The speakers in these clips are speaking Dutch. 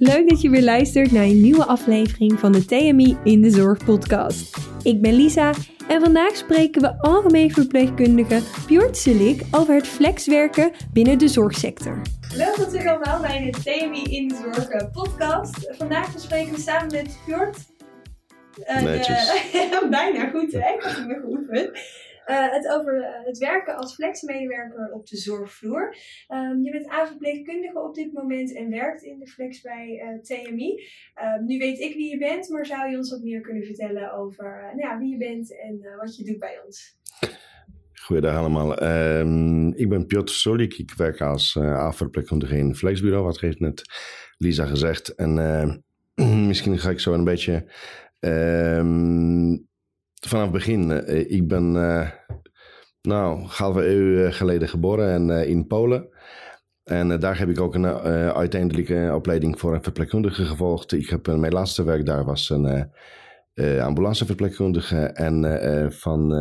Leuk dat je weer luistert naar een nieuwe aflevering van de TMI in de Zorg podcast. Ik ben Lisa en vandaag spreken we algemeen verpleegkundige Bjort Sulik over het flexwerken binnen de zorgsector. Welkom terug allemaal bij de TMI in de Zorg eh, podcast. Vandaag bespreken we samen met Bjort... Uh, de, bijna goed hè, ik had me geoefend. Uh, het over uh, het werken als flexmedewerker op de zorgvloer. Um, je bent aanverpleegkundige op dit moment en werkt in de flex bij uh, TMI. Um, nu weet ik wie je bent, maar zou je ons wat meer kunnen vertellen over nou ja, wie je bent en wat je doet bij ons? Goeiedag allemaal. Um, ik ben Piotr Solik. Ik werk als uh, aanverpleegkundige in het flexbureau, wat heeft net Lisa gezegd. En misschien ga ik zo een beetje vanaf het begin. Uh, ik ben uh, nou, halve eeuw eh, geleden geboren en, in Polen. En daar heb ik ook een uiteindelijke opleiding voor een verpleegkundige gevolgd. Ik heb, mijn laatste werk daar was een ambulanceverpleegkundige. En van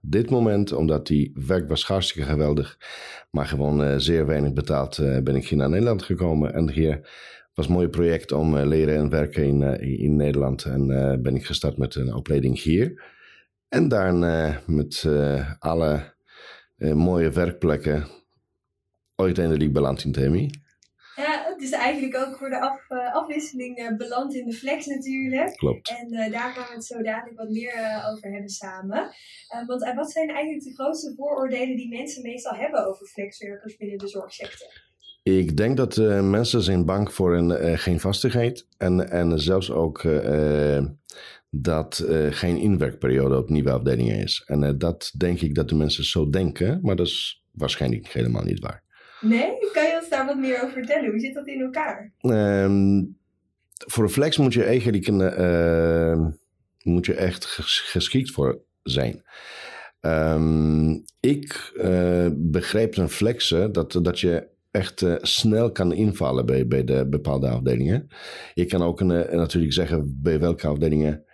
dit moment, omdat die werk was hartstikke geweldig, maar gewoon zeer weinig betaald, ben ik hier naar Nederland gekomen. En hier was een mooi project om leren en werken in, in Nederland. En ben ik gestart met een opleiding hier. En daarna met uh, alle uh, mooie werkplekken uiteindelijk beland in TMI. Ja, het is eigenlijk ook voor de af, uh, afwisseling beland in de flex natuurlijk. Klopt. En daar gaan we het zo dadelijk wat meer over hebben samen. want wat zijn eigenlijk de grootste vooroordelen die mensen meestal hebben over flexwerkers binnen de zorgsector? Ik denk dat mensen zijn bang voor een, geen vastigheid en, en zelfs ook dat uh, geen inwerkperiode op nieuwe afdelingen is. En uh, dat denk ik dat de mensen zo denken, maar dat is waarschijnlijk helemaal niet waar. Nee? Kan je ons daar wat meer over vertellen? Hoe zit dat in elkaar? Um, voor een flex moet je eigenlijk een, uh, moet je echt geschikt voor zijn. Um, ik begrijp een flexen dat, dat je echt uh, snel kan invallen bij, bij de bepaalde afdelingen. Je kan ook een, natuurlijk zeggen bij welke afdelingen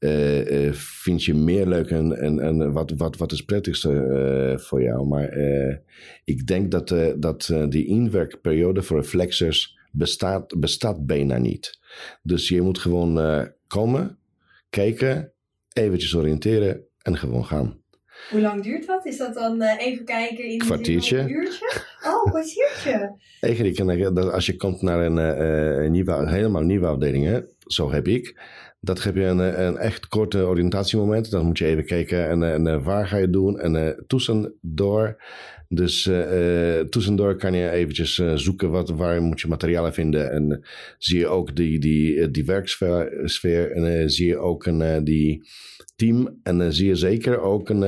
uh, uh, vind je meer leuk en, en, en wat, wat, wat is het prettigste uh, voor jou. Maar ik denk dat, dat die inwerkperiode voor flexers bestaat, bestaat bijna niet. Dus je moet gewoon komen, kijken, eventjes oriënteren en gewoon gaan. Hoe lang duurt dat? Is dat dan even kijken in kwartiertje? Een uurtje? Oh, een kwartiertje. Eigenlijk, als je komt naar een, een nieuwe, helemaal nieuwe afdeling, zo heb ik dat heb je een, een echt korte oriëntatiemoment. Dan moet je even kijken en, en eh, waar ga je doen. En uh, tussendoor, dus uh, tussendoor kan je eventjes zoeken wat, waar moet je materialen vinden. En zie je ook die, die, die werksfeer sfeer, en zie je ook een, die team. En zie je zeker ook een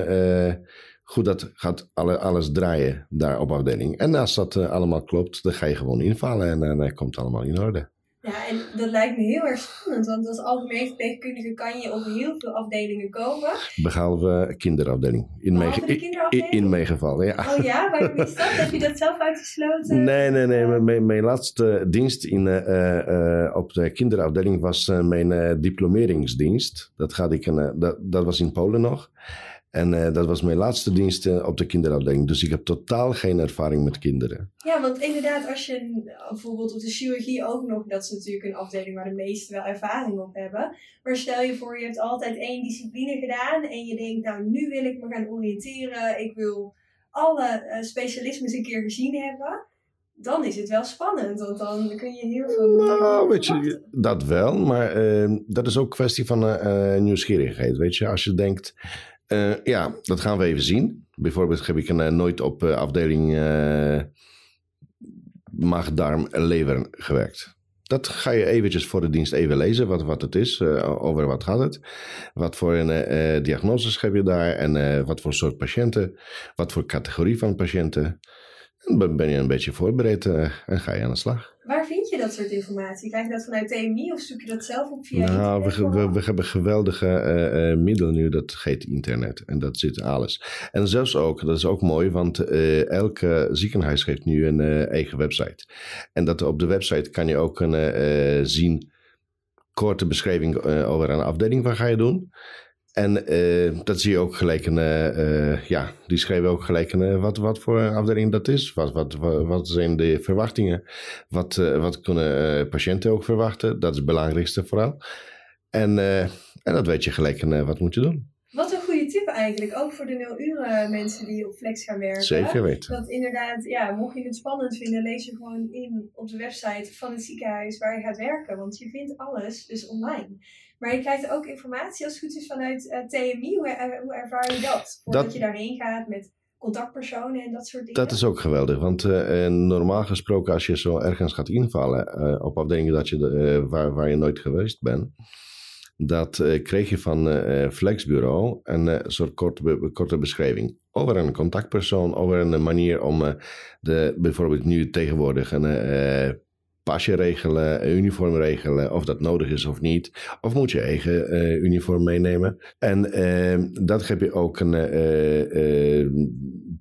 goed dat gaat alle, alles draaien daar op afdeling. En als dat allemaal klopt, dan ga je gewoon invallen en dan komt het allemaal in orde. Ja, en dat lijkt me heel erg spannend, want als algemeen verpleegkundige kan je op heel veel afdelingen komen. Behalve kinderafdeling. In, mijn, in, in mijn geval, ja. Oh ja, waarom is dat? Heb je dat zelf uitgesloten? Nee, nee, nee. Mijn, mijn laatste dienst in, uh, uh, op de kinderafdeling was uh, mijn diplomeringsdienst. Dat, gaat ik, dat, dat was in Polen nog. En uh, dat was mijn laatste dienst uh, op de kinderafdeling. Dus ik heb totaal geen ervaring met kinderen. Ja, want inderdaad, als je bijvoorbeeld op de chirurgie ook nog, dat is natuurlijk een afdeling waar de meesten wel ervaring op hebben. Maar stel je voor, je hebt altijd één discipline gedaan en je denkt, nou nu wil ik me gaan oriënteren. Ik wil alle uh, specialismes een keer gezien hebben. Dan is het wel spannend, want dan kun je heel veel. Nou, weet je, dat wel, maar dat is ook een kwestie van nieuwsgierigheid. Weet je, als je denkt uh, ja, dat gaan we even zien. Bijvoorbeeld heb ik een, uh, nooit op uh, afdeling maag, darm, lever gewerkt. Dat ga je eventjes voor de dienst even lezen, wat, wat het is, over wat gaat het. Wat voor een, diagnoses heb je daar en wat voor soort patiënten, wat voor categorie van patiënten. Dan ben je een beetje voorbereid en ga je aan de slag. Waar vind je dat soort informatie? Krijg je dat vanuit TMI of zoek je dat zelf op via nou, we, we, we, hebben geweldige uh, uh, middelen nu, dat heet internet. En dat zit alles. En zelfs ook, dat is ook mooi, want uh, elke ziekenhuis heeft nu een eigen website. En dat op de website kan je ook een, zien, korte beschrijving over een afdeling, wat ga je doen. En uh, dat zie je ook gelijk, een, uh, ja, die schrijven ook gelijk een, wat, wat voor afdeling dat is. Wat, wat, wat, zijn de verwachtingen? Wat, wat kunnen patiënten ook verwachten? Dat is het belangrijkste vooral. En, en dat weet je gelijk wat moet je doen. Wat een goede tip eigenlijk, ook voor de nul uren mensen die op Flex gaan werken. Zeker weten. Dat inderdaad, ja, mocht je het spannend vinden, lees je gewoon in op de website van het ziekenhuis waar je gaat werken. Want je vindt alles dus online. Maar je krijgt ook informatie als het goed is vanuit uh, eh, TMI. Hoe, uh, hoe ervaar je dat? Voordat dat, je daarheen gaat met contactpersonen en dat soort dingen. Dat is ook geweldig. Want uh, normaal gesproken als je zo ergens gaat invallen op afdelingen dat je, waar, waar je nooit geweest bent. Dat kreeg je van Flexbureau een soort korte, korte beschrijving over een contactpersoon, over een manier om de, bijvoorbeeld nu tegenwoordig een pasje regelen, uniform regelen, of dat nodig is of niet. Of moet je eigen uniform meenemen. En uh, dat heb je ook een uh,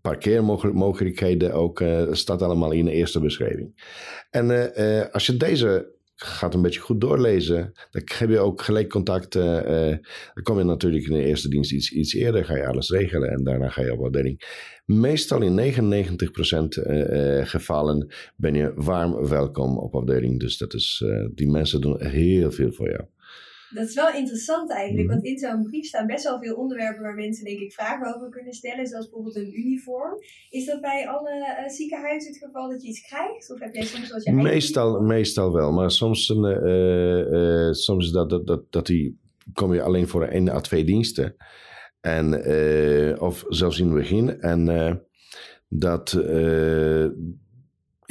parkeermogelijkheden, ook, staat allemaal in de eerste beschrijving. En als je deze gaat een beetje goed doorlezen. Dan heb je ook gelijk contact. Uh, dan kom je natuurlijk in de eerste dienst iets, iets eerder. Ga je alles regelen en daarna ga je op afdeling. Meestal in 99% uh, gevallen ben je warm welkom op afdeling. Dus dat is, die mensen doen heel veel voor jou. Dat is wel interessant eigenlijk, mhm. want in zo'n brief staan best wel veel onderwerpen waar mensen denk ik vragen over kunnen stellen, zoals bijvoorbeeld een uniform. Is dat bij alle uh, ziekenhuizen het geval dat je iets krijgt? Of heb jij soms wat je meestal, meestal wel, maar soms, uh, uh, soms dat, dat, dat, dat die, kom je alleen voor één à twee diensten. En, of zelfs in het begin. En dat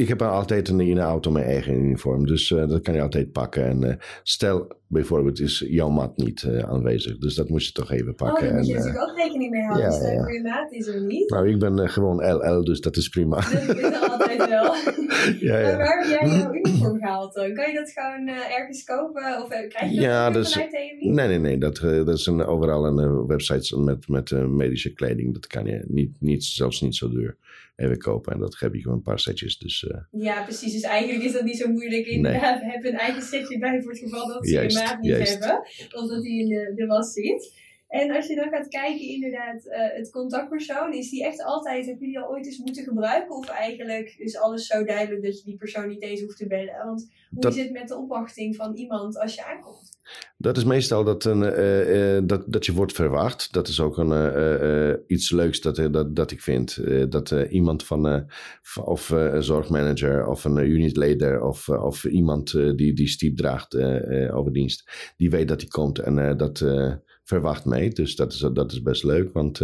ik heb altijd in de auto mijn eigen uniform. Dus uh, dat kan je altijd pakken. En uh, stel bijvoorbeeld is jouw mat niet uh, aanwezig. Dus dat moet je toch even pakken. Oh, daar moet je natuurlijk ook rekening mee houden. Ja, stel ja. je maat is er niet. Nou, ik ben gewoon LL, dus dat is prima. Dat is altijd wel. ja, ja. Maar waar heb jij jouw uniform gehaald dan? Kan je dat gewoon ergens kopen? Of krijg je dat ja, dus, vanuit TMI? Nee, nee, nee. Dat, dat is een, overal een website met, met medische kleding. Dat kan je niet, niet, zelfs niet zo duur even kopen. En dat heb je gewoon een paar setjes. Dus. Ja, precies. Dus eigenlijk is dat niet zo moeilijk. Inderdaad, nee. heb een eigen setje bij voor het geval dat ze niet hebben. Of dat die in de, de was zit. En als je dan gaat kijken, inderdaad, uh, het contactpersoon, is die echt altijd, heb je die al ooit eens moeten gebruiken? Of eigenlijk is alles zo duidelijk dat je die persoon niet eens hoeft te bellen? Want hoe dat, is het met de opwachting van iemand als je aankomt? Dat is meestal dat, een, uh, uh, dat, dat je wordt verwacht. Dat is ook een, iets leuks dat, dat, dat ik vind. dat iemand van, of een zorgmanager of een unitleider of, of iemand die, die stiep draagt over dienst, die weet dat hij komt en dat verwacht mee. Dus dat is, dat is best leuk, want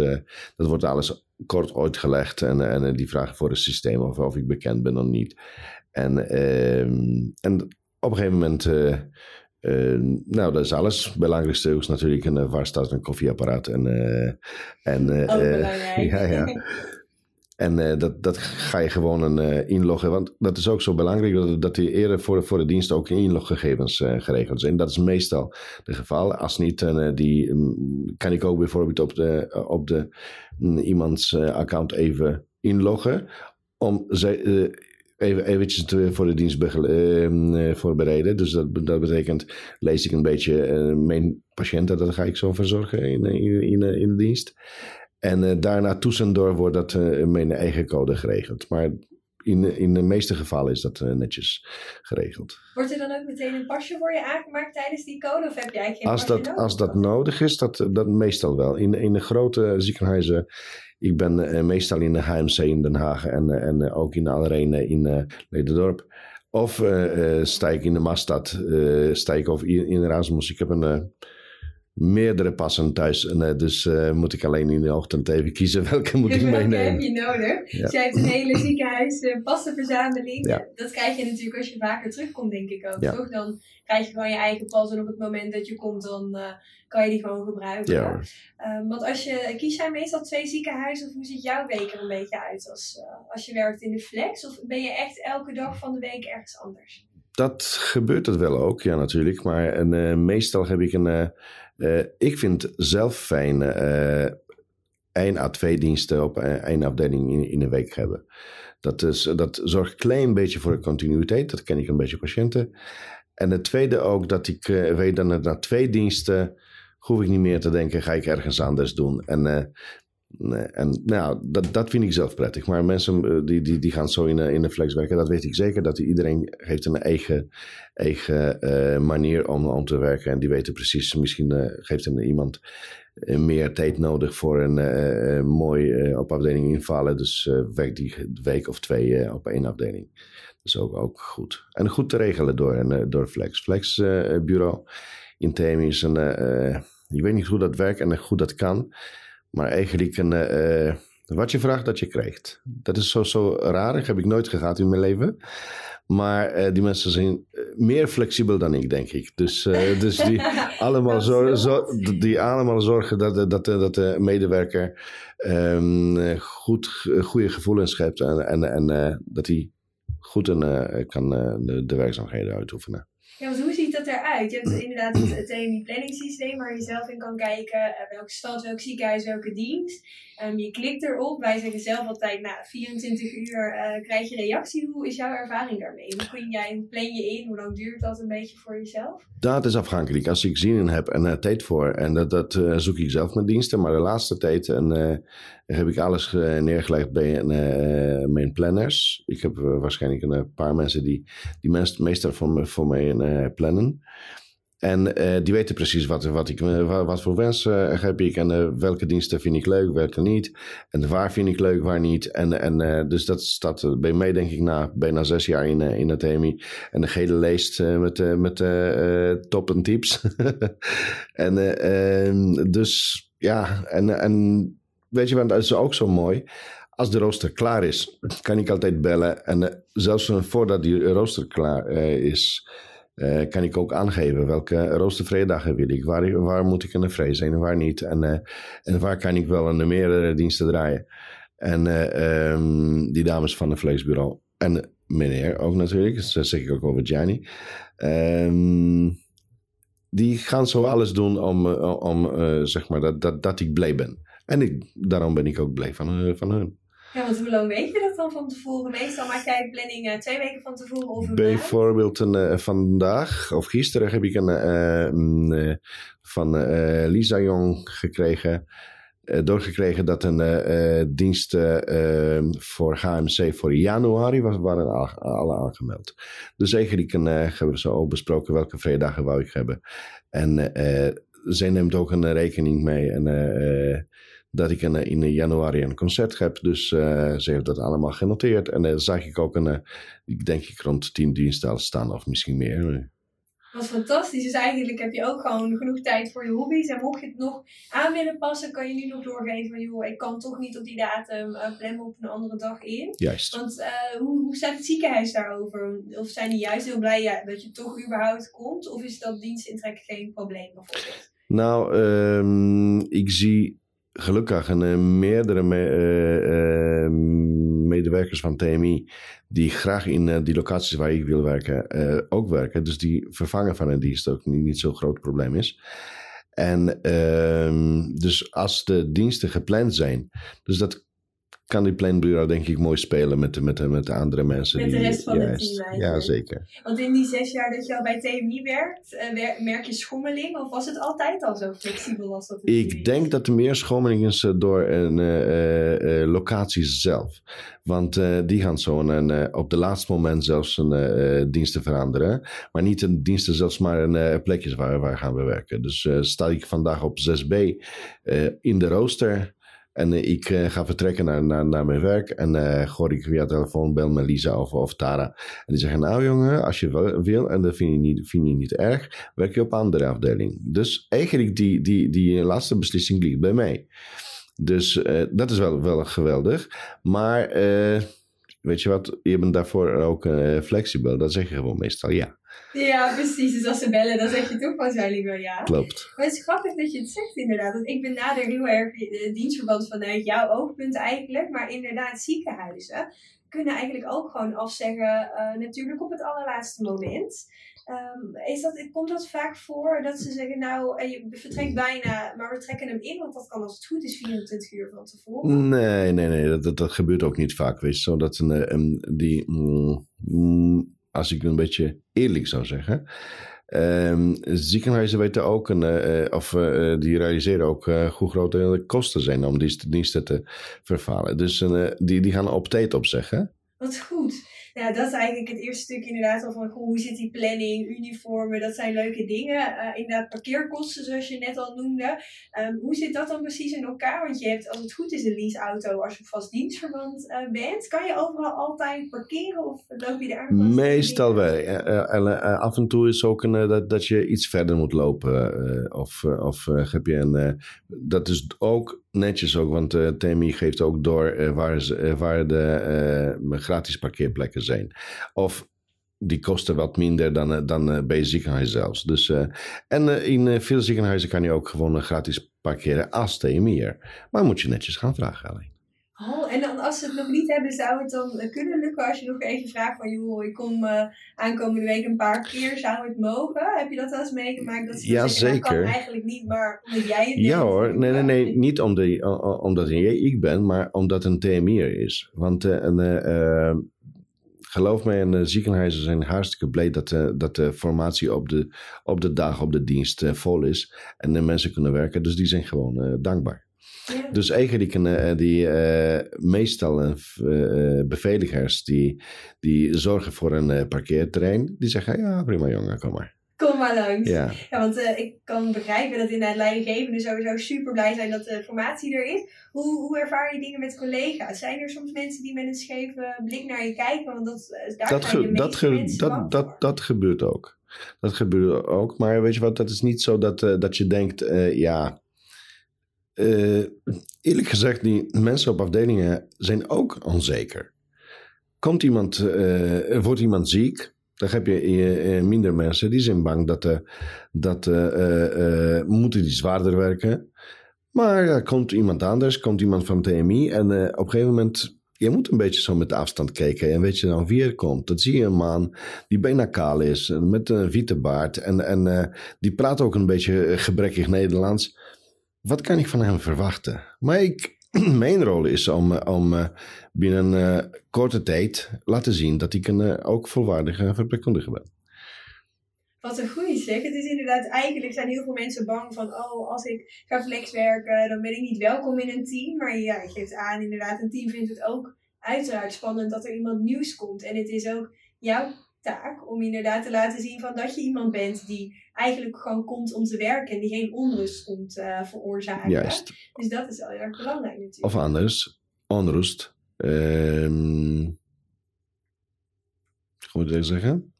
dat wordt alles kort uitgelegd en, en die vragen voor het systeem of, of ik bekend ben of niet. En, uh, en op een gegeven moment, uh, nou dat is alles. Het belangrijkste is natuurlijk een, waar staat een koffieapparaat. En, en, ja, ja. En dat, dat ga je gewoon inloggen. Want dat is ook zo belangrijk dat, dat die eerder voor, voor de dienst ook inloggegevens geregeld zijn. Dat is meestal het geval. Als niet, die, um, kan ik ook bijvoorbeeld op, de, op de, um, iemands account even inloggen. Om ze, even eventjes voor de dienst ehm, voorbereiden. Dus dat, betekent, lees ik een beetje mijn patiënten, dat ga ik zo verzorgen in, in, in, in de dienst. En uh, daarna tussendoor wordt dat uh, mijn eigen code geregeld. Maar in, in de meeste gevallen is dat uh, netjes geregeld. Wordt er dan ook meteen een pasje voor je aangemaakt tijdens die code? Of heb jij geen als dat, nodig? Als dat nodig is, dat, dat meestal wel. In, in de grote ziekenhuizen, ik ben meestal in de HMC in Den Haag en, en ook in de Alrene in Lederdorp. Of sta ik in de Maastad, sta ik of in, in Erasmus. Ik heb een meerdere passen thuis. En, uh, dus uh, moet ik alleen in de ochtend even kiezen welke moet ik meenemen. Welke heb je nodig? Ja. Dus jij hebt een hele ziekenhuis uh, passenverzameling. Ja. Dat krijg je natuurlijk als je vaker terugkomt, denk ik ook. Toch? Dan krijg je gewoon je eigen pas. En op het moment dat je komt, dan kan je die gewoon gebruiken. Ja. Um, want als je, kies jij meestal twee ziekenhuizen? Of hoe ziet jouw week er een beetje uit als, als je werkt in de flex? Of ben je echt elke dag van de week ergens anders? Dat gebeurt het wel ook, ja natuurlijk. Maar en, meestal heb ik een uh, ik vind zelf fijn uh, één à twee diensten op één afdeling in, in de week hebben. Dat, is, dat zorgt een klein beetje voor de continuïteit. Dat ken ik een beetje patiënten. En het tweede ook dat ik uh, weet dat na twee diensten hoef ik niet meer te denken, ga ik ergens anders doen. En en nou, dat, dat vind ik zelf prettig. Maar mensen eh, die, die, die gaan zo in, in de flex werken, dat weet ik zeker. Dat iedereen heeft een eigen, eigen uh, manier om, om te werken. En die weten precies, misschien uh, geeft een, iemand meer tijd nodig voor een mooi op afdeling invallen. Dus werkt die week of twee op één afdeling. Dat is ook, ook goed. En goed te regelen door, en, door Flex. Flex bureau in Temi is een, ik weet niet hoe dat werkt en hoe dat kan. Maar eigenlijk een, uh, wat je vraagt, dat je krijgt. Dat is zo, zo raar. Dat heb ik nooit gehad in mijn leven. Maar uh, die mensen zijn meer flexibel dan ik, denk ik. Dus, uh, dus die, allemaal zo, zo, die allemaal zorgen dat, dat, dat de medewerker um, goed, goede gevoelens schept. En, en, en uh, dat hij goed en, kan de, de werkzaamheden uitoefenen. Ja, want hoe dat Je hebt inderdaad het, het TMI planning systeem waar je zelf in kan kijken. Uh, welke stad, welk ziekenhuis, welke dienst. Um, je klikt erop. Wij zeggen zelf altijd, na nou, 24 uur uh, krijg je reactie. Hoe is jouw ervaring daarmee? Hoe kun jij, plan je in? Hoe lang duurt dat een beetje voor jezelf? Dat is afhankelijk. Als ik zin in heb en uh, tijd voor. En dat, dat uh, zoek ik zelf met diensten. Maar de laatste tijd en, heb ik alles neergelegd bij mijn planners. Ik heb waarschijnlijk een paar mensen die, die meestal voor, voor mij plannen. En uh, die weten precies wat, wat, ik, eh, wat voor wensen uh, heb ik en welke diensten vind ik leuk, welke niet. En waar vind ik leuk, waar niet. En, en dus dat staat bij mij denk ik na bijna zes jaar in, in het EMI. En de gele lijst met, met top en tips. en ehm, dus ja, en, en weet je wat, dat is ook zo mooi. Als de rooster klaar is, kan ik altijd bellen. En zelfs voordat die rooster klaar is uh, kan ik ook aangeven welke roostervrijdagen wil ik. Waar, waar moet ik een vrij zijn en waar niet. En, uh, en waar kan ik wel een meerdere diensten draaien. En uh, um, die dames van het vleesbureau. En meneer ook natuurlijk. Dat zeg ik ook over Gianni. Um, die gaan zo alles doen om, om zeg maar, dat, dat, dat ik blij ben. En ik, daarom ben ik ook blij van, van hun. Ja, want hoe lang weet je dat dan van tevoren? Meestal maak jij planning uh, twee weken van tevoren of een Bijvoorbeeld een, uh, vandaag of gisteren heb ik een uh, van Lisa Jong gekregen. doorgekregen dat een dienst voor HMC voor januari was, waren alle aangemeld. Dus eigenlijk een, hebben we zo besproken welke vrijdagen wou ik hebben. En zij neemt ook een rekening mee. En dat ik in, in januari een concert heb. Dus uh, ze heeft dat allemaal genoteerd. En dan zag ik ook een, ik denk ik rond tien diensten staan of misschien meer. Wat fantastisch. Dus eigenlijk heb je ook gewoon genoeg tijd voor je hobby's. En mocht je het nog aan willen passen, kan je nu nog doorgeven van joh, ik kan toch niet op die datum uh, plannen op een andere dag in. Juist. Want hoe, hoe staat het ziekenhuis daarover? Of zijn die juist heel blij ja, dat je toch überhaupt komt? Of is dat dienstintrek geen probleem bijvoorbeeld? Nou, um, ik zie gelukkig een, uh, meerdere me, uh, uh, medewerkers van TMI die graag in die locaties waar ik wil werken ook werken. Dus die vervangen van een dienst ook niet, niet zo'n groot probleem is. En ehm, dus als de diensten gepland zijn, dus dat kan die planbureau denk ik mooi spelen met de, met de, met de andere mensen. Met de rest van het team Ja, zeker. Want in die zes jaar dat je al bij TMI werkt, uh, merk je schommeling? Of was het altijd al zo flexibel als dat Ik denk dat er meer schommeling is eh, door een uh, uh, locatie zelf. Want die gaan zo een, op de laatste moment zelfs een diensten veranderen. Maar niet een diensten zelfs maar een plekjes waar, waar gaan we werken. Dus sta ik vandaag op 6B in de rooster en uh, ik uh, ga vertrekken naar, naar, naar mijn werk. En uh, gooi ik via telefoon, bel met Lisa of, of Tara. En die zeggen, nou jongen, als je wil en dat vind je niet, vind je niet erg, werk je op een andere afdeling. Dus eigenlijk die, die, die laatste beslissing ligt bij mij. Dus dat is wel, wel geweldig. Maar weet je wat, je bent daarvoor ook flexibel. Dat zeg je gewoon meestal ja. Ja, precies. Dus als ze bellen, dan zeg je toch waarschijnlijk wel ja. Klopt. Maar het is grappig dat je het zegt inderdaad. Want ik benader heel erg de dienstverband vanuit jouw oogpunt eigenlijk. Maar inderdaad, ziekenhuizen kunnen eigenlijk ook gewoon afzeggen, uh, natuurlijk op het allerlaatste moment. Um, is dat, komt dat vaak voor dat ze zeggen, nou, eh, je vertrekt bijna, maar we trekken hem in, want dat kan als het goed is 24 uur van tevoren? Nee, nee, nee, dat, dat, gebeurt ook niet vaak, weet je. Zo dat een, een die, mm, mm, als ik een beetje eerlijk zou zeggen. Ehm, ziekenhuizen weten ook, en, of die realiseren ook hoe groot de kosten zijn om die diensten te vervalen. Dus die, die gaan op tijd opzeggen. Wat goed. Ja, dat is eigenlijk het eerste stuk inderdaad al van hoe zit die planning, uniformen, dat zijn leuke dingen. Uh, inderdaad, parkeerkosten zoals je net al noemde. Ehm, hoe zit dat dan precies in elkaar? Want je hebt, als het goed is, een leaseauto als je vast dienstverband uh, bent. Kan je overal altijd parkeren of loop je daar Meestal wel. Uh, af en toe is ook een, dat, dat je iets verder moet lopen. of of heb je een... dat is ook netjes ook, want uh, TMI geeft ook door waar, ze, waar de gratis parkeerplekken zijn. Of die kosten wat minder dan, eh, dan eh, bij ziekenhuis zelfs. Dus, en in veel ziekenhuizen kan je ook gewoon gratis parkeren als TMI'er. Maar moet je netjes gaan vragen alleen. Oh, en dan als ze het nog niet hebben, zou het dan kunnen lukken als je nog even vraagt van joh, ik kom uh, aankomende week een paar keer, zou het mogen? Heb je dat wel eens meegemaakt? Dat ze ja, zeggen, zeker. kan eigenlijk niet, maar omdat jij het Ja hoor, nee, nee, nee, niet omdat, omdat ik ben, maar omdat een TMI'er is. Want een geloof mij, en de ziekenhuizen zijn hartstikke blij dat, uh, dat de formatie op de, op de dag op de dienst vol is. En de mensen kunnen werken, dus die zijn gewoon dankbaar. Ja. Dus eigenlijk die meestal beveiligers die, die zorgen voor een parkeerterrein, die zeggen ja prima jongen, kom maar. Kom maar langs. Ja, ja want uh, ik kan begrijpen dat inderdaad leidinggevenden sowieso super blij zijn dat de formatie er is. Hoe, hoe ervaar je dingen met collega's? Zijn er soms mensen die met een scheve blik naar je kijken? Want dat, uh, daar dat, ge, dat, ge, dat, dat, dat gebeurt ook. Dat gebeurt ook. Maar weet je wat, dat is niet zo dat, uh, dat je denkt, ja... eerlijk gezegd, die mensen op afdelingen zijn ook onzeker. Komt iemand, wordt iemand ziek dan heb je minder mensen die zijn bang dat, uh, dat uh, moeten die zwaarder werken. Maar komt iemand anders, komt iemand van TMI en op een gegeven moment je moet een beetje zo met afstand kijken. En weet je dan wie er komt? Dat zie je een man die bijna kaal is, met een witte baard. En, en die praat ook een beetje gebrekkig Nederlands. Wat kan ik van hem verwachten? Maar ik, mijn rol is om, eh, om eh, binnen een uh, korte tijd laten zien dat ik een ook volwaardige verpleegkundige ben. Wat een goede zeg. Het is inderdaad, eigenlijk zijn heel veel mensen bang van, oh, als ik ga flexwerken, dan ben ik niet welkom in een team. Maar ja, je geeft aan, inderdaad, een team vindt het ook uiteraard spannend dat er iemand nieuws komt. En het is ook jouw taak om inderdaad te laten zien van dat je iemand bent die eigenlijk gewoon komt om te werken en die geen onrust komt uh, veroorzaken. Juist. Dus dat is wel heel erg belangrijk natuurlijk. Of anders, onrust. Um, hoe moet ik zeggen?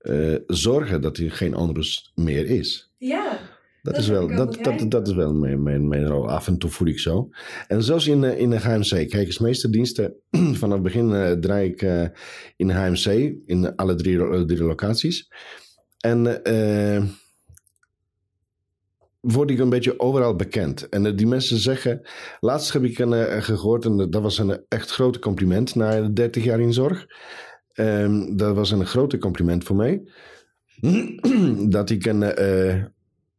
Uh, zorgen dat er geen onrust meer is. Ja. Dat, is wel, dat, dat, dat is wel mijn, mijn, mijn rol. Af en toe voel ik zo. En zelfs in, eh, in de HMC. Kijk, eens, meeste diensten vanaf het begin uh, draai ik uh, in HMC. In alle drie, drie locaties. En uh, word ik een beetje overal bekend. En die mensen zeggen... Laatst heb ik een, gehoord, en dat was een echt groot compliment... na 30 jaar in zorg. Um, dat was een grote compliment voor mij. dat ik een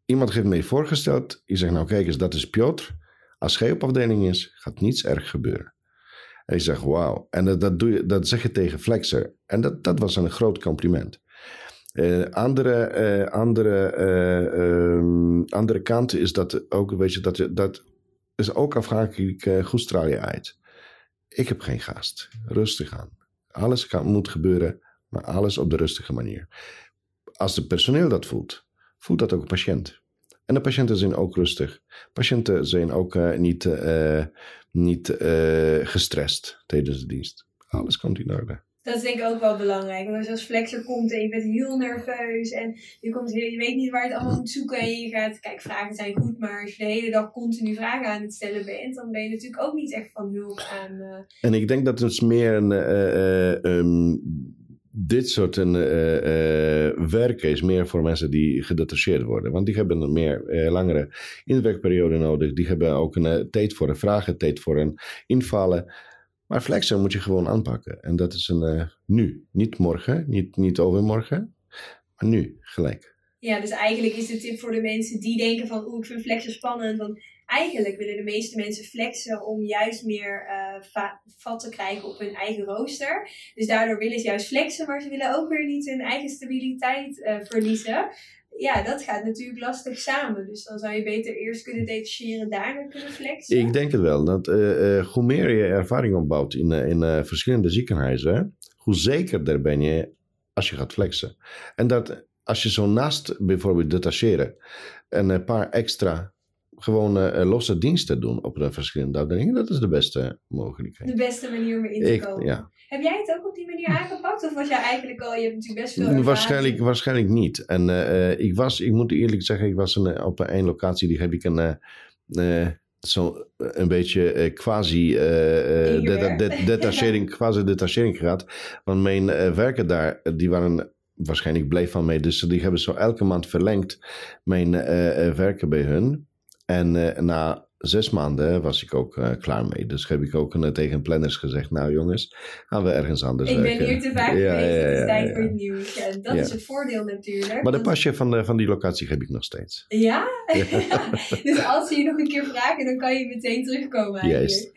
Iemand heeft mij voorgesteld. Ik zeg, nou kijk eens, dat is Piotr. Als hij op afdeling is, gaat niets erg gebeuren. En ik zeg, wauw. En dat, dat, doe je, dat zeg je tegen Flexer. En dat, dat was een groot compliment. Uh, andere, uh, andere, uh, um, andere kant is dat ook, weet je, dat, dat is ook afhankelijk, hoe straal je uit. Ik heb geen gast. Rustig aan. Alles kan, moet gebeuren, maar alles op de rustige manier. Als het personeel dat voelt, voelt dat ook een patiënt. En de patiënten zijn ook rustig. Patiënten zijn ook uh, niet, uh, niet uh, gestrest tijdens de dienst. Alles komt in orde. Dat is denk ik ook wel belangrijk. Want als je als flexer komt en je bent heel nerveus en je, komt heel, je weet niet waar je het allemaal moet zoeken en je gaat, kijk, vragen zijn goed, maar als je de hele dag continu vragen aan het stellen bent, dan ben je natuurlijk ook niet echt van hulp aan. En ik denk dat het meer een. Um, dit soort uh, uh, werken is meer voor mensen die gedetacheerd worden. Want die hebben een meer uh, langere inwerkperiode nodig. Die hebben ook een tijd voor een vragen, tijd voor een invallen. Maar flexen moet je gewoon aanpakken. En dat is een nu. Niet morgen, niet, niet overmorgen, maar nu, gelijk. Ja, dus eigenlijk is de tip voor de mensen die denken van... oeh, ik vind flexen spannend. Want eigenlijk willen de meeste mensen flexen om juist meer uh, vat te krijgen op hun eigen rooster. Dus daardoor willen ze juist flexen, maar ze willen ook weer niet hun eigen stabiliteit uh, verliezen. Ja, dat gaat natuurlijk lastig samen. Dus dan zou je beter eerst kunnen detacheren, daarna kunnen flexen. Ik denk het wel. Dat, uh, hoe meer je ervaring opbouwt in, in verschillende ziekenhuizen, hoe zekerder ben je als je gaat flexen. En dat als je zo naast bijvoorbeeld detacheren en een paar extra gewoon uh, losse diensten doen op een verschillende afdelingen, dat is de beste mogelijkheid. De beste manier om in te komen. Ja. Heb jij het ook op die manier aangepakt? Of was jij eigenlijk al, je hebt natuurlijk best veel Waarschijnlijk, waarschijnlijk niet. En uh, ik was, ik moet eerlijk zeggen, ik was een, op een locatie, die heb ik een, uh, zo een beetje quasi detachering, quasi detachering gehad. Want mijn werken daar, die waren waarschijnlijk bleef van mij. Dus die hebben zo elke maand verlengd mijn werken bij hun. En uh, na zes maanden was ik ook uh, klaar mee. Dus heb ik ook uh, tegen planners gezegd: Nou, jongens, gaan we ergens anders ik werken. Ik ben hier te vaak ja, geweest. Ja, ja, het is tijd voor het nieuws. En dat is het voordeel natuurlijk. Maar de pasje van, de, van die locatie heb ik nog steeds. Ja? dus als ze je nog een keer vragen, dan kan je meteen terugkomen. Juist.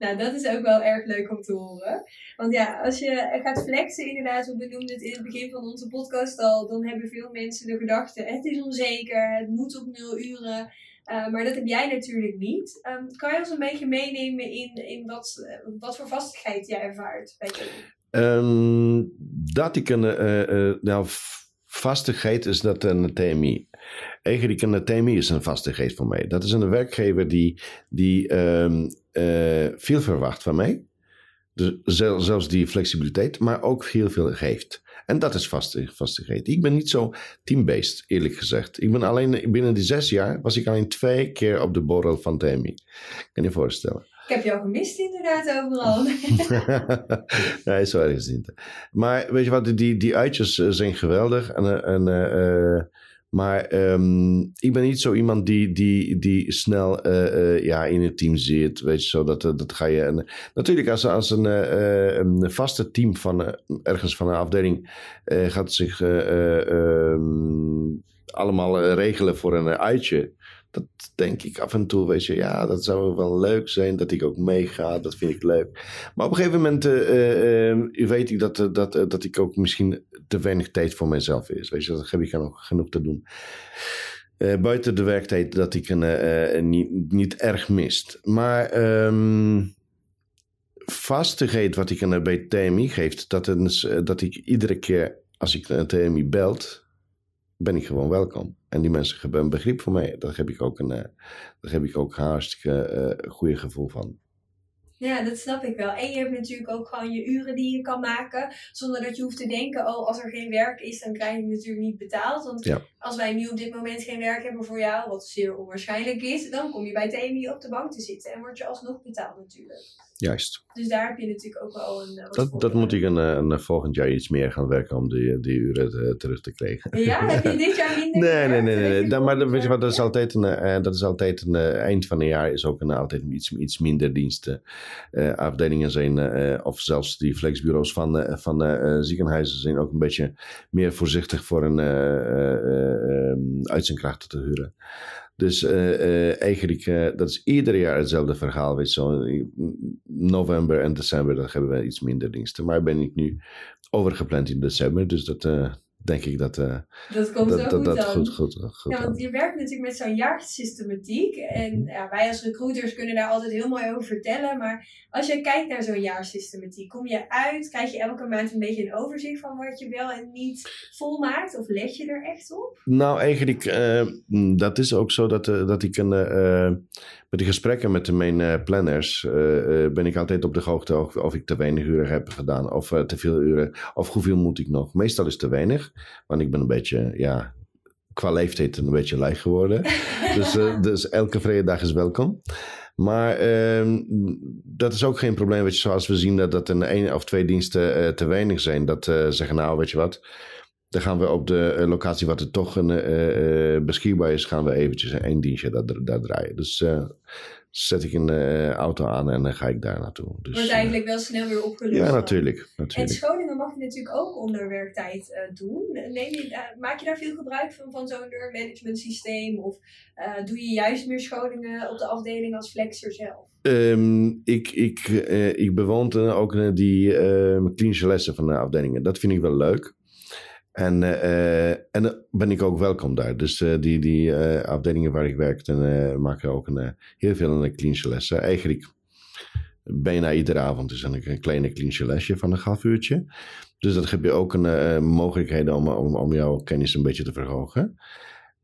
Nou, dat is ook wel erg leuk om te horen. Want ja, als je gaat flexen, inderdaad, we benoemden het in het begin van onze podcast al, dan hebben veel mensen de gedachte: het is onzeker, het moet op nul uren. Uh, maar dat heb jij natuurlijk niet. Um, kan je ons een beetje meenemen in, in wat, uh, wat voor vastigheid jij ervaart bij um, dat ik een. Uh, nou, vastigheid is dat een TMI. Eigenlijk een TMI is een vastigheid voor mij. Dat is een werkgever die, die um, veel verwacht van mij. Dus zelfs die flexibiliteit, maar ook heel veel geeft. En dat is vastig, vastigheid. Ik ben niet zo team-based, eerlijk gezegd. Ik ben alleen binnen die zes jaar was ik alleen twee keer op de borrel van TMI. Kan je voorstellen? Ik heb jou gemist inderdaad overal. nee, zo ergens niet. Maar weet je wat, die, die uitjes eh, zijn geweldig. En, en uh, maar um, ik ben niet zo iemand die, die, die snel uh, uh, ja, in het team zit. Weet je zo, dat, dat ga je. En, natuurlijk, als, als een, uh, een vaste team van ergens van een afdeling gaat zich um, allemaal regelen voor een uitje dat denk ik af en toe, weet je, ja, dat zou wel leuk zijn dat ik ook meega. Dat vind ik leuk. Maar op een gegeven moment uh, uh, weet ik dat, dat, dat ik ook misschien te weinig tijd voor mezelf is. Weet je, dat heb ik nog genoeg te doen. buiten de werktijd dat ik een, niet, niet erg mist. Maar um, vastigheid wat ik een bij TMI geeft, dat, is, dat ik iedere keer als ik een TMI belt, ben ik gewoon welkom. En die mensen hebben een begrip voor mij. Daar heb ik ook een, uh, daar heb ik ook een hartstikke uh, goede gevoel van. Ja, dat snap ik wel. En je hebt natuurlijk ook gewoon je uren die je kan maken. Zonder dat je hoeft te denken, oh, als er geen werk is, dan krijg je natuurlijk niet betaald. Want als wij nu op dit moment geen werk hebben voor jou, wat zeer onwaarschijnlijk is, dan kom je bij TMI op de bank te zitten en word je alsnog betaald natuurlijk. Juist. Dus daar heb je natuurlijk ook wel een. Eh, dat, dat moet ik een, eh, een, volgend jaar iets meer gaan werken om die, die uren te, terug te krijgen. Ja, heb je dit jaar minder? nee, nee, nee, nee, nee. maar weet je wat, dat is altijd een, uh, dat is altijd een eind van een jaar is ook een, altijd iets, iets minder diensten. Uh, afdelingen zijn, of zelfs die flexbureaus van, van ziekenhuizen zijn ook een beetje meer voorzichtig voor een uit zijn krachten te huren. Dus uh, uh, eigenlijk, uh, dat is ieder jaar hetzelfde verhaal. Weet zo, november en december, dan hebben we iets minder diensten. Maar ben ik nu overgepland in december, dus dat, denk ik dat uh, dat komt dat, zo goed, dat, goed, goed, goed, Ja, want je werkt natuurlijk met zo'n jaarsystematiek. En ja, wij als recruiters kunnen daar altijd heel mooi over vertellen. Maar als je kijkt naar zo'n jaarsystematiek, kom je uit, krijg je elke maand een beetje een overzicht van wat je wel en niet volmaakt? Of let je er echt op? Nou, eigenlijk, uh, dat is ook zo dat, uh, dat ik een met de gesprekken met de mijn planners ben ik altijd op de hoogte of, of, ik te weinig uren heb gedaan of te veel uren of hoeveel moet ik nog. Meestal is te weinig, want ik ben een beetje, ja, qua leeftijd een beetje lui geworden. dus, dus elke vrije dag is welkom. Maar ehm, dat is ook geen probleem, weet je, zoals we zien dat, dat een één of twee diensten te weinig zijn. Dat zeggen, nou, weet je wat, dan gaan we op de uh, locatie wat er toch een, uh, beschikbaar is, gaan we eventjes een dienstje daar, daar draaien. Dus zet ik een auto aan en dan ga ik daar naartoe. Dus, Wordt eigenlijk wel snel weer opgelost. Ja, dan. natuurlijk. En natuurlijk. scholing mag je natuurlijk ook onder werktijd doen. Neem je, eh, maak je daar veel gebruik van, van zo'n management systeem? Of eh, doe je juist meer scholingen op de afdeling als flexer zelf? Ehm, ik, ik, eh, ik bewoon eh, ook eh, die eh, klinische lessen van de afdelingen. Dat vind ik wel leuk. En, eh, en dan ben ik ook welkom daar. Dus eh, die, die eh, afdelingen waar ik werk, dan eh, maken ook een, eh, heel veel een klinische lessen. Eigenlijk bijna iedere avond is een, een kleine klinische lesje van een half uurtje. Dus dat geeft je ook een eh, mogelijkheid om, om, om jouw kennis een beetje te verhogen.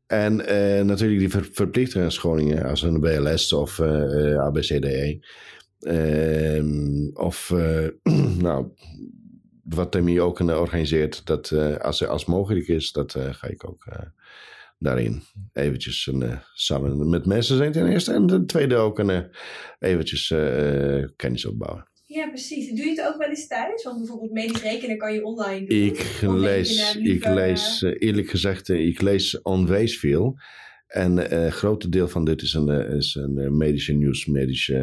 En eh, natuurlijk die ver, verplichte scholingen als een BLS of eh, eh, ABCDE. Ehm, of eh, nou, wat TMI ook eh, organiseert, dat eh, als, als mogelijk is, dat eh, ga ik ook daarin eventjes een, samen met mensen zijn ten eerste. En ten tweede ook een, eventjes kennis opbouwen. Ja, precies. Doe je het ook wel eens thuis? Want bijvoorbeeld medisch rekenen kan je online doen. Ik lees, ik lees eerlijk gezegd, ik lees onwijs veel. En een groot deel van dit is een, is een medische nieuws, medische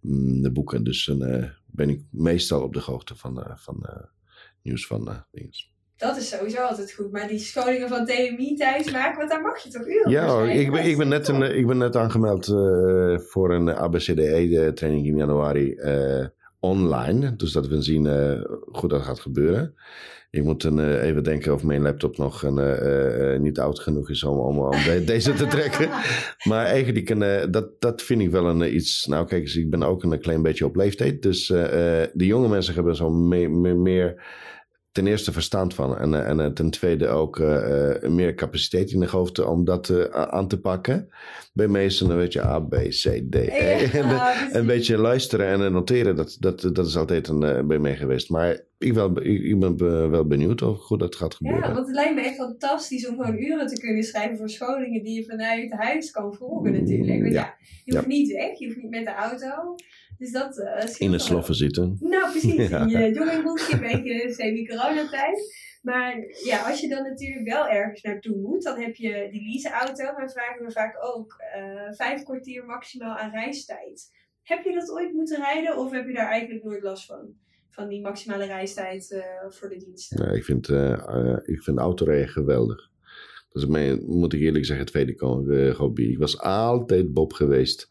mm, de boeken. Dus eh, ben ik meestal op de hoogte van, eh, van eh, nieuws van eh, dingen. Dat is sowieso altijd goed. Maar die scholingen van TMI thuis maken, want daar mag je toch uren Ja, hoor, ik ben, ik, ben net een, ik ben net aangemeld voor een ABCDE-training in januari online. Dus dat we zien eh, hoe dat gaat gebeuren. Ik moet dan, eh, even denken of mijn laptop nog een, eh, niet oud genoeg is om, om, om de- deze te trekken. Maar eigenlijk, een, dat, dat vind ik wel een, iets... Nou kijk eens, ik ben ook een klein beetje op leeftijd. Dus de jonge mensen hebben zo me- me- meer ten eerste verstand van. En, eh, en eh, ten tweede ook eh, meer capaciteit in de hoofd om dat aan te pakken. Bij meesten, weet je A, B, C, D, E. En, Ja, een beetje luisteren en noteren, dat, dat, dat is altijd een, bij mij geweest. Maar ik, wel, ik, ben be- wel benieuwd of hoe dat gaat gebeuren. Ja, want het lijkt me echt fantastisch om gewoon uren te kunnen schrijven voor scholingen die je vanuit huis kan volgen natuurlijk. Want Ja. ja, je hoeft niet weg, je hoeft niet met de auto. Dus dat eh, in wel. sloffen zitten. Nou, precies. Ja. In je joggingbroekje, een beetje semi-coronatijd. Maar ja, als je dan natuurlijk wel ergens naartoe moet, dan heb je die leaseauto. Maar vragen we vaak ook eh, vijf kwartier maximaal aan reistijd. Heb je dat ooit moeten rijden of heb je daar eigenlijk nooit last van? Van die maximale reistijd eh, voor de diensten? Ja, ik, vind, eh, eh, ik vind autorijden geweldig. Dat is mijn, moet ik eerlijk zeggen, tweede eh, hobby. Ik was altijd Bob geweest.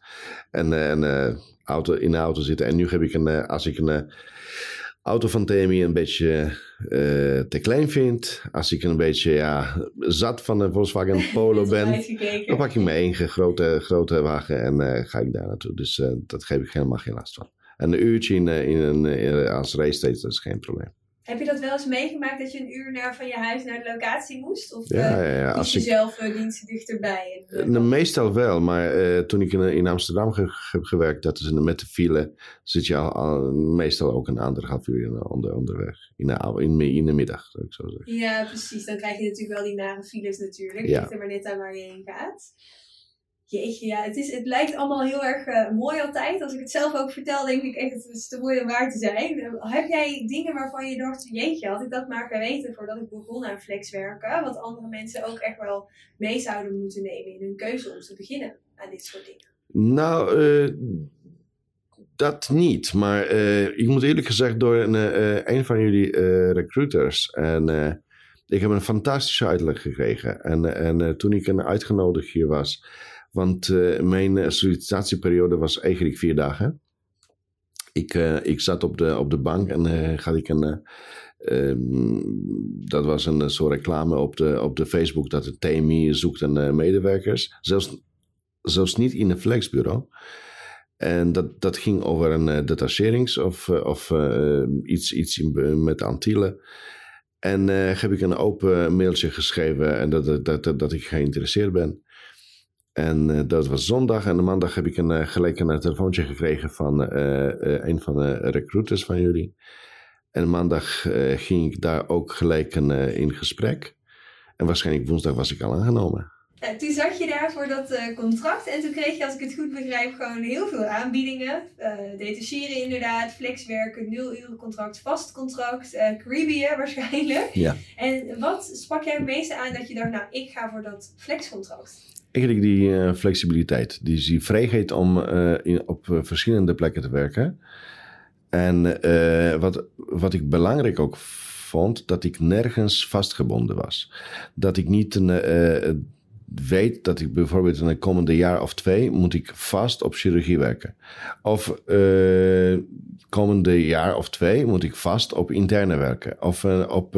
En, eh, en eh, auto, in de auto zitten. En nu heb ik een, als ik een auto van TMI een beetje te klein vind. Als ik een beetje ja, zat van een Volkswagen Polo ben. Dan pak ik mijn eigen grote, grote wagen en eh, ga ik daar naartoe. Dus eh, dat geef ik helemaal geen last van. En een uurtje in, in als reistijd, dat is geen probleem. Heb je dat wel eens meegemaakt dat je een uur naar, van je huis naar de locatie moest? Of Ja, eh, ja, ja. Als je ik, zelf uh, diensten dichterbij? En, Nou, meestal wel, maar eh, toen ik in, in Amsterdam ge- heb gewerkt, dat is in, met de file, zit je al, al meestal ook een anderhalf uur in, onder, onderweg. In de, in, in de middag, zou ik zo zeggen. Ja, precies. Dan krijg je natuurlijk wel die nare files natuurlijk. Ja. Ligt er maar net aan waar je heen gaat. Jeetje, ja, het, is, het lijkt allemaal heel erg eh, mooi altijd. Als ik het zelf ook vertel, denk ik echt, het is te mooi om waar te zijn. Eh, heb jij dingen waarvan je dacht, jeetje, had ik dat maar geweten voordat ik begon aan flexwerken? Wat andere mensen ook echt wel mee zouden moeten nemen in hun keuze om te beginnen aan dit soort dingen. Nou, eh, dat niet. Maar ik moet eerlijk gezegd door een, een van jullie recruiters. En ik heb een fantastische uitleg gekregen. En, en toen ik een uitgenodigd hier was. Want eh, mijn eh, sollicitatieperiode was eigenlijk vier dagen. Ik, eh, ik zat op de, op de bank en eh had ik een. eh, ehm, dat was een soort reclame op de, op de Facebook dat de TMI zoekt een medewerkers. Zelfs, zelfs niet in een flexbureau. En dat, dat ging over een uh, detacherings of, uh, of uh, iets, iets in, met Antillen. En uh, heb ik een open mailtje geschreven en dat, dat, dat, dat ik geïnteresseerd ben. En uh, dat was zondag. En de maandag heb ik een, uh, gelijk een telefoontje gekregen van uh, een van de recruiters van jullie. En maandag ging ik daar ook gelijk een, in gesprek. En waarschijnlijk woensdag was ik al aangenomen. Nou, toen zat je daar voor dat contract en toen kreeg je, als ik het goed begrijp, gewoon heel veel aanbiedingen. Detacheren inderdaad, flexwerken, nul uren contract, vast contract, Caribbean waarschijnlijk. Ja. En wat sprak jij het meeste aan dat je dacht, nou, ik ga voor dat flexcontract? Eigenlijk die flexibiliteit, die, die vrijheid om in, op verschillende plekken te werken. En wat, wat ik belangrijk ook vond, dat ik nergens vastgebonden was. Dat ik niet een weet dat ik bijvoorbeeld in de komende jaar of twee moet ik vast op chirurgie werken. Of uh, komende jaar of twee moet ik vast op interne werken. Of op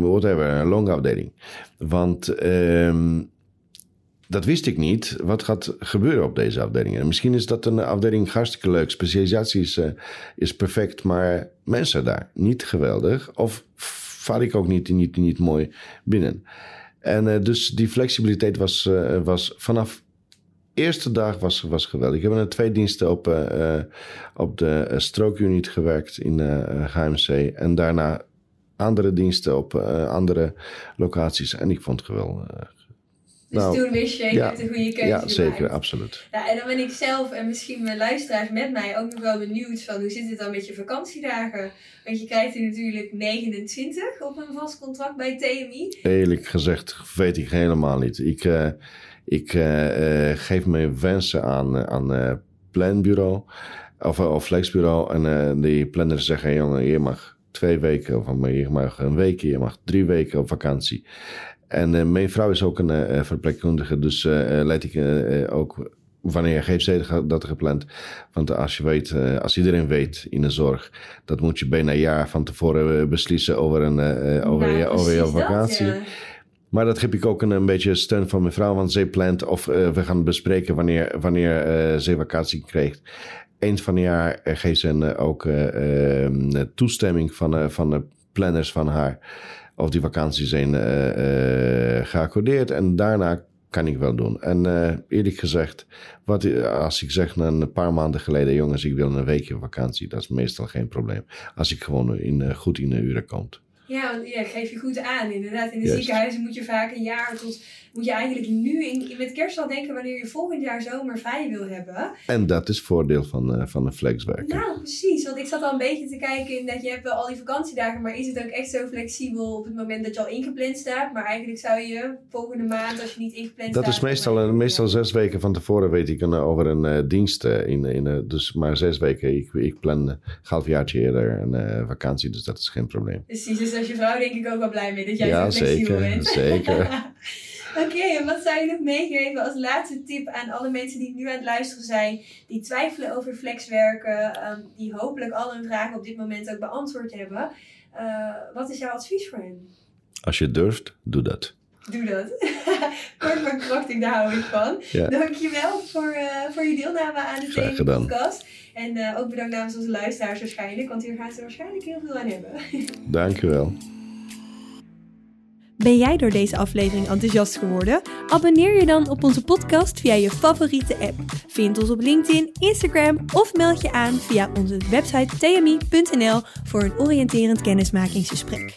whatever, een longafdeling. Want ehm, dat wist ik niet. Wat gaat gebeuren op deze afdelingen? Misschien is dat een afdeling hartstikke leuk. Specialisatie is, is perfect, maar mensen daar niet geweldig. Of val ik ook niet, niet, niet mooi binnen. En uh, dus die flexibiliteit was, uh, was vanaf eerste dag was, was geweldig. Ik heb in twee diensten op, uh, op de strookunit gewerkt in HMC. En daarna andere diensten op andere locaties. En ik vond het geweldig. Dus nou, toen wist je, ja, een goede keuze Ja, zeker, absoluut. Ja, en dan ben ik zelf en misschien mijn luisteraars met mij ook nog wel benieuwd van hoe zit het dan met je vakantiedagen? Want je krijgt er natuurlijk 29 op een vast contract bij TMI. Eerlijk gezegd weet ik helemaal niet. Ik, uh, ik uh, uh, geef mijn wensen aan, aan planbureau of, of flexbureau en die planners zeggen, jongen, je mag twee weken of je mag een week, je mag drie weken op vakantie. En uh, mijn vrouw is ook een uh, verpleegkundige, dus uh, leid ik ook wanneer geeft zij dat gepland. Want als je weet, als iedereen weet in de zorg, dat moet je bijna een jaar van tevoren beslissen over een over, ja, over je vakantie. Dat, ja. Maar dat heb ik ook een, een, beetje steun van mijn vrouw, want zij plant of we gaan bespreken wanneer, wanneer zij vakantie krijgt. Eens van het jaar geeft ze ook ehm, toestemming van, van de planners van haar of die vakanties zijn uh, geaccordeerd. En daarna kan ik wel doen. En uh, eerlijk gezegd, wat, als ik zeg een paar maanden geleden, jongens, ik wil een weekje vakantie, dat is meestal geen probleem. Als ik gewoon in, goed in de uren kom. Ja, want ja, geef je goed aan. Inderdaad, in de ziekenhuizen moet je vaak een jaar tot. Moet je eigenlijk nu in, met kerst al denken wanneer je volgend jaar zomer vrij wil hebben. En dat is voordeel van, uh, van een flexwerk. Nou, precies. Want ik zat al een beetje te kijken in dat je hebt wel al die vakantiedagen, maar is het ook echt zo flexibel op het moment dat je al ingepland staat? Maar eigenlijk zou je volgende maand, als je niet ingepland dat staat. Dat is meestal, meestal zes weken van tevoren, weet ik, over een uh, dienst. Uh, in, in, dus maar zes weken. Ik, ik plan een halfjaartje eerder een vakantie, dus dat is geen probleem. Precies. Dus als je vrouw denk ik ook wel blij mee dat jij ja, zo flexibel zeker, bent. zeker. Oké, en wat zou je nog meegeven als laatste tip aan alle mensen die nu aan het luisteren zijn, die twijfelen over flexwerken, um, die hopelijk al hun vragen op dit moment ook beantwoord hebben? Uh, wat is jouw advies voor hen? Als je durft, doe dat. Doe dat. Kort maar krachtig, daar hou ik van. Ja. Dankjewel voor, uh, voor je deelname aan de podcast. En uh, ook bedankt namens onze luisteraars waarschijnlijk, want hier gaan ze waarschijnlijk heel veel aan hebben. Dankjewel. Ben jij door deze aflevering enthousiast geworden? Abonneer je dan op onze podcast via je favoriete app. Vind ons op LinkedIn, Instagram of meld je aan via onze website tmi.nl voor een oriënterend kennismakingsgesprek.